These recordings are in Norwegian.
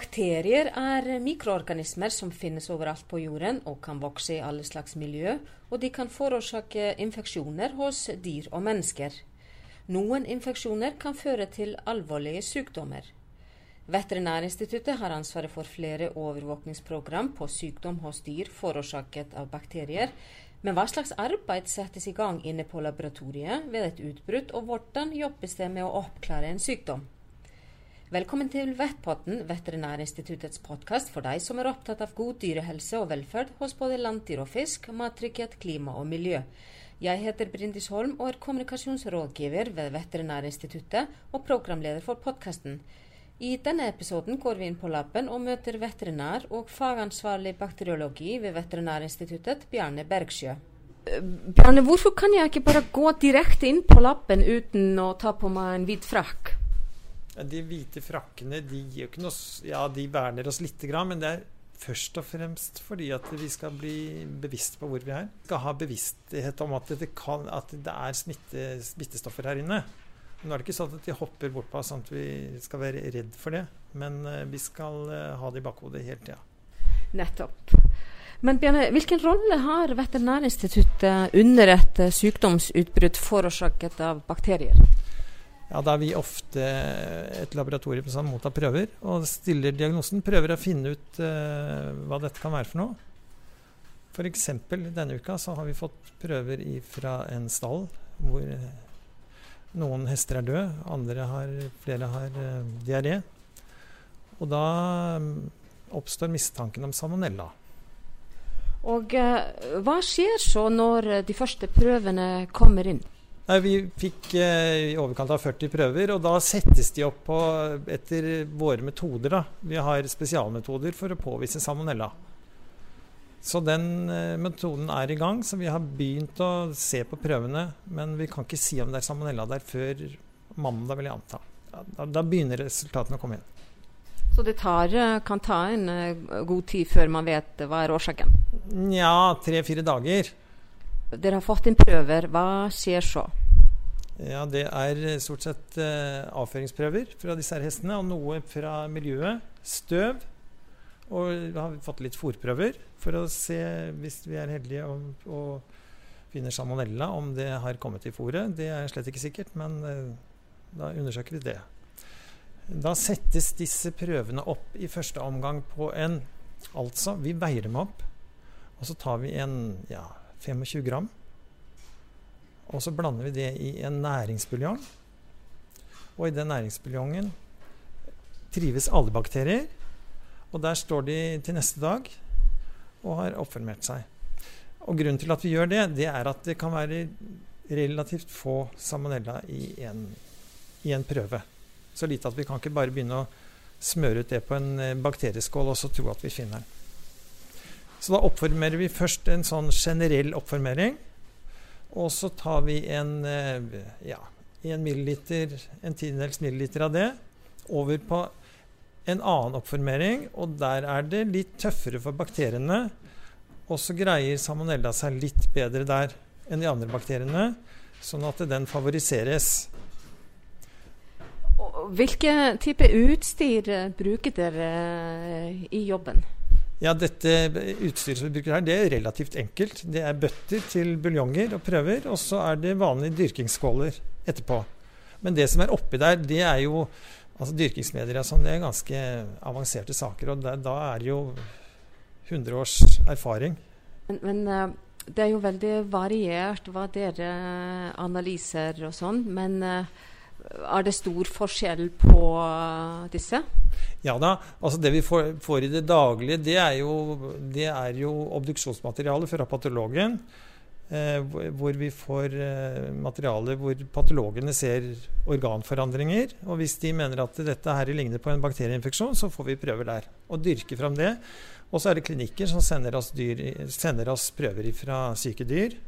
Bakterier er mikroorganismer som finnes overalt på jorden og kan vokse i alle slags miljø, og de kan forårsake infeksjoner hos dyr og mennesker. Noen infeksjoner kan føre til alvorlige sykdommer. Veterinærinstituttet har ansvaret for flere overvåkningsprogram på sykdom hos dyr forårsaket av bakterier. Men hva slags arbeid settes i gang inne på laboratoriet ved et utbrudd, og hvordan jobbes det med å oppklare en sykdom? Velkommen til Vettpotten, Veterinærinstituttets podkast for deg som er opptatt av god dyrehelse og velferd hos både landdyr og fisk, mattrygghet, klima og miljø. Jeg heter Brindis Holm og er kommunikasjonsrådgiver ved Veterinærinstituttet og programleder for podkasten. I denne episoden går vi inn på laben og møter veterinær og fagansvarlig bakteriologi ved Veterinærinstituttet, Bjarne Bergsjø. Bjarne, hvorfor kan jeg ikke bare gå direkte inn på laben uten å ta på meg en hvit frakk? De hvite frakkene de, noe, ja, de verner oss litt, men det er først og fremst fordi at vi skal bli bevisst på hvor vi er. Vi skal ha bevissthet om at det, kan, at det er smitte, smittestoffer her inne. Nå er det ikke sånn at de hopper bort på oss, sånn at vi skal være redd for det. Men uh, vi skal uh, ha det i bakhodet hele tida. Nettopp. Men Bjørne, hvilken rolle har Veterinærinstituttet under et sykdomsutbrudd forårsaket av bakterier? Ja, Da er vi ofte et laboratorium som mottar prøver og stiller diagnosen. Prøver å finne ut uh, hva dette kan være for noe. F.eks. denne uka så har vi fått prøver fra en stall hvor noen hester er døde, andre har, flere har uh, diaré. Og da um, oppstår mistanken om salmonella. Og uh, hva skjer så når de første prøvene kommer inn? Vi fikk eh, i overkant av 40 prøver, og da settes de opp på, etter våre metoder. da. Vi har spesialmetoder for å påvise salmonella. Så den eh, metoden er i gang, så vi har begynt å se på prøvene. Men vi kan ikke si om det er salmonella der før mandag, vil jeg anta. Da, da begynner resultatene å komme inn. Så det tar, eh, kan ta en god tid før man vet hva er årsaken? Nja, tre-fire dager. Dere har fått inn prøver. Hva skjer så? Ja, Det er stort sett eh, avføringsprøver fra disse her hestene, og noe fra miljøet. Støv. Og vi har fått litt fòrprøver for å se, hvis vi er heldige og, og finner salmonella, om det har kommet i fôret. Det er slett ikke sikkert, men eh, da undersøker vi det. Da settes disse prøvene opp i første omgang på en Altså, vi veier dem opp, og så tar vi en ja, 25 gram og så blander vi det i en næringsbuljong. Og i den næringsbuljongen trives alle bakterier. Og der står de til neste dag og har oppformert seg. Og grunnen til at vi gjør det, det er at det kan være relativt få salmonella i en, i en prøve. Så lite at vi kan ikke bare begynne å smøre ut det på en eh, bakterieskål og så tro at vi finner den. Så da oppformerer vi først en sånn generell oppformering. Og så tar vi en, eh, ja, en milliliter, en tiendedels milliliter av det over på en annen oppformering, og der er det litt tøffere for bakteriene. Og så greier salmonella seg litt bedre der enn de andre bakteriene, sånn at den favoriseres. Hvilke type utstyr bruker dere i jobben? Ja, dette utstyret som vi bruker her, det er relativt enkelt. Det er bøtter til buljonger og prøver, og så er det vanlige dyrkingsskåler etterpå. Men det som er oppi der, det er jo altså dyrkingsmedier og sånn, det er ganske avanserte saker. Og det, da er det jo 100 års erfaring. Men, men, eh, det er jo veldig variert hva dere analyser og sånn. Men eh, er det stor forskjell på disse? Ja da. altså Det vi får, får i det daglige, det er jo, det er jo obduksjonsmateriale fra patologen. Eh, hvor vi får eh, materiale hvor patologene ser organforandringer. Og hvis de mener at dette her ligner på en bakterieinfeksjon, så får vi prøver der. Og dyrke fram det. Og så er det klinikker som sender oss, dyr, sender oss prøver fra syke dyr.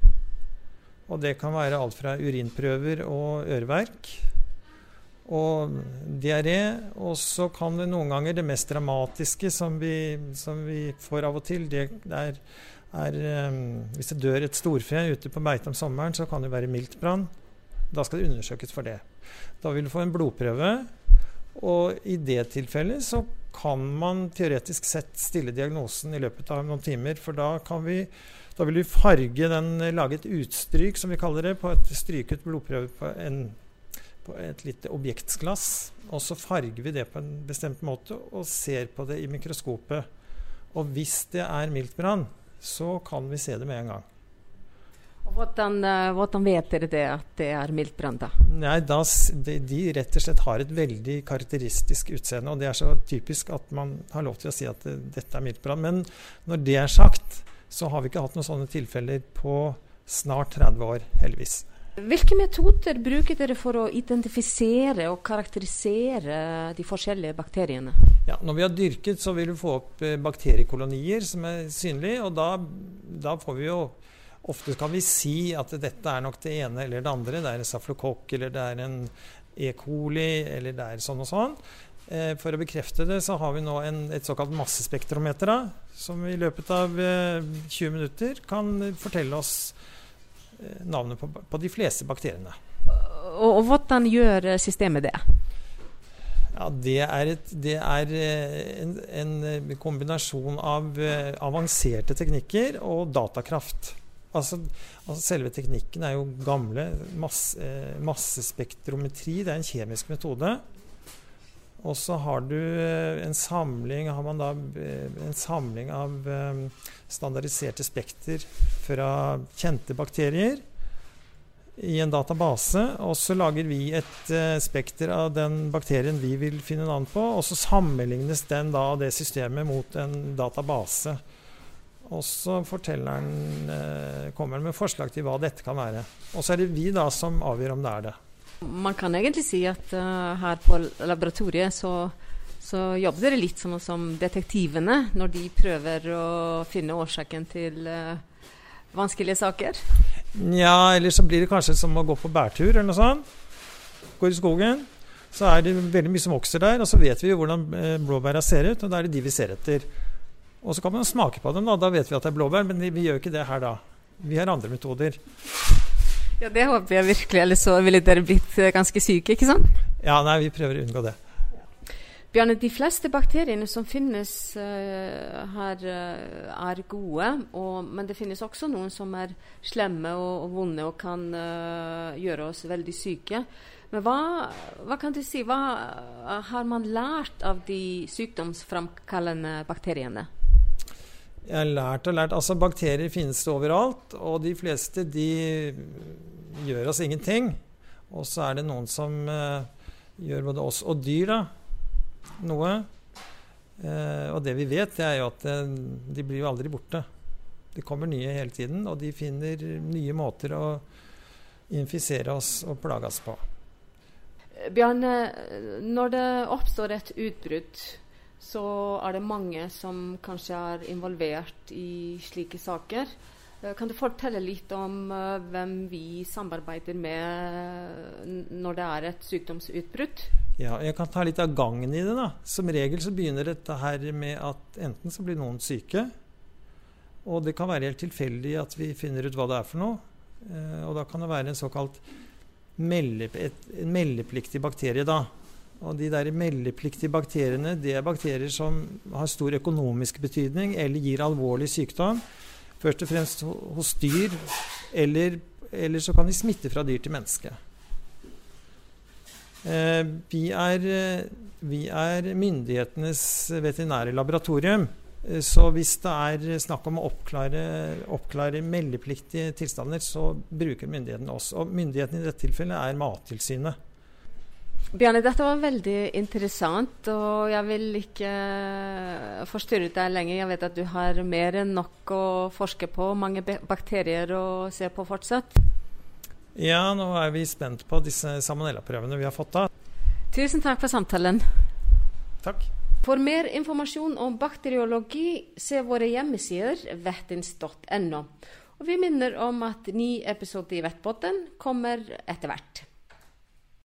Og det kan være alt fra urinprøver og øreverk og diaré. Og så kan det noen ganger Det mest dramatiske som vi, som vi får av og til, det er, er um, Hvis det dør et storfe ute på beite om sommeren, så kan det være miltbrann. Da skal det undersøkes for det. Da vil du få en blodprøve. Og i det tilfellet så kan man teoretisk sett stille diagnosen i løpet av noen timer. For da, kan vi, da vil vi farge den, lage et utstryk, som vi kaller det, på et stryket blodprøve på, en, på et lite objektsglass. Og så farger vi det på en bestemt måte og ser på det i mikroskopet. Og hvis det er miltbrann, så kan vi se det med en gang. Og hvordan, eh, hvordan, vet dere det at det er miltbrann, da? Nei, da, de, de, rett og slett har et veldig karakteristisk utseende. Og det er så typisk at man har lov til å si at det, dette er miltbrann. Men når det er sagt, så har vi ikke hatt noen sånne tilfeller på snart 30 år, heldigvis. Hvilke metoder bruker dere for å identifisere og karakterisere de forskjellige bakteriene? Ja, når vi har dyrket, så vil vi få opp eh, bakteriekolonier som er synlige. Og da, da får vi jo Ofte kan vi si at dette er nok det ene eller det andre. Det er en saflokokk, eller det er en E. coli, eller det er sånn og sånn. Eh, for å bekrefte det, så har vi nå en, et såkalt massespektrometer, da, som i løpet av eh, 20 minutter kan fortelle oss eh, navnet på, på, de fleste bakteriene. Og, og hvordan gjør systemet det? Ja, det er, et, det er eh, en, en, kombinasjon av eh, avanserte teknikker og datakraft. Altså, altså, selve teknikken er jo gamle. Masse, eh, massespektrometri, det er en kjemisk metode. Og så har du eh, en samling, da, eh, en samling av standardiserte spekter fra kjente bakterier i en database. Og så lager vi et spekter av den bakterien vi vil finne navn på. Og så sammenlignes den da, det systemet mot en database. Og så kommer han med forslag til hva dette kan være. Og så er det vi da som avgjør om det er det. Man kan egentlig si at uh, her på laboratoriet så, så jobber dere litt som, som, detektivene når de prøver å finne årsaken til uh, vanskelige saker? Ja, eller så blir det kanskje som å gå på bærtur eller noe sånt. Går i skogen. Så er det veldig mye som vokser der, og så vet vi jo hvordan eh, blåbæra ser ut, og da er det de vi ser etter. Og så kan man smake på dem, da. Da vet vi at det er blåbær, men vi gjør ikke det her da. Vi har andre metoder. Ja, det håper jeg virkelig, ellers så ville dere blitt eh, ganske syke, ikke sant? Ja, nei, vi prøver å unngå det. Bjarne, de fleste bakteriene som finnes uh, her, uh, er gode. Og, men det finnes også noen som er slemme og, og vonde og kan uh, gjøre oss veldig syke. Men hva, hva, kan du si, hva har man lært av de sykdomsframkallende bakteriene? Jeg har lært og lært. Altså, bakterier finnes det overalt, og de fleste de gjør oss ingenting. Og så er det noen som eh, gjør både oss og dyr da, noe. Eh, og det vi vet, det er jo at uh, de blir jo aldri borte. Det kommer nye hele tiden, og de finner nye måter å infisere oss og plage oss på. Bjarne, når det oppstår et utbrudd så er det mange som kanskje er involvert i slike saker. Eh, kan du fortelle litt om uh, hvem vi samarbeider med når det er et sykdomsutbrudd? Ja, jeg kan ta litt av gangen i det. da. Som regel så begynner dette her med at enten så blir noen syke, og det kan være helt tilfeldig at vi finner ut hva det er for noe. Uh, og da kan det være en såkalt meldep et, en meldepliktig bakterie. da, og de der meldepliktige bakteriene det er bakterier som har stor økonomisk betydning eller gir alvorlig sykdom. Først og fremst hos dyr, eller, eller så kan de smitte fra dyr til menneske. Eh, vi, er, vi er myndighetenes veterinære laboratorium. Eh, så hvis det er snakk om å oppklare, oppklare meldepliktige tilstander, så bruker myndighetene oss. Og myndigheten i dette tilfellet er Mattilsynet. Bjarne, dette var veldig interessant, og jeg vil ikke eh, forstyrre deg lenger. Jeg vet at du har mer enn nok å forske på, mange bakterier å se på fortsatt. Ja, nå er vi spent på disse salmonellaprøvene vi har fått da. Tusen takk for samtalen. Takk. For mer informasjon om bakteriologi, se våre hjemmesider vettins.no. Og vi minner om at ny episode i Vettbotten kommer etter hvert.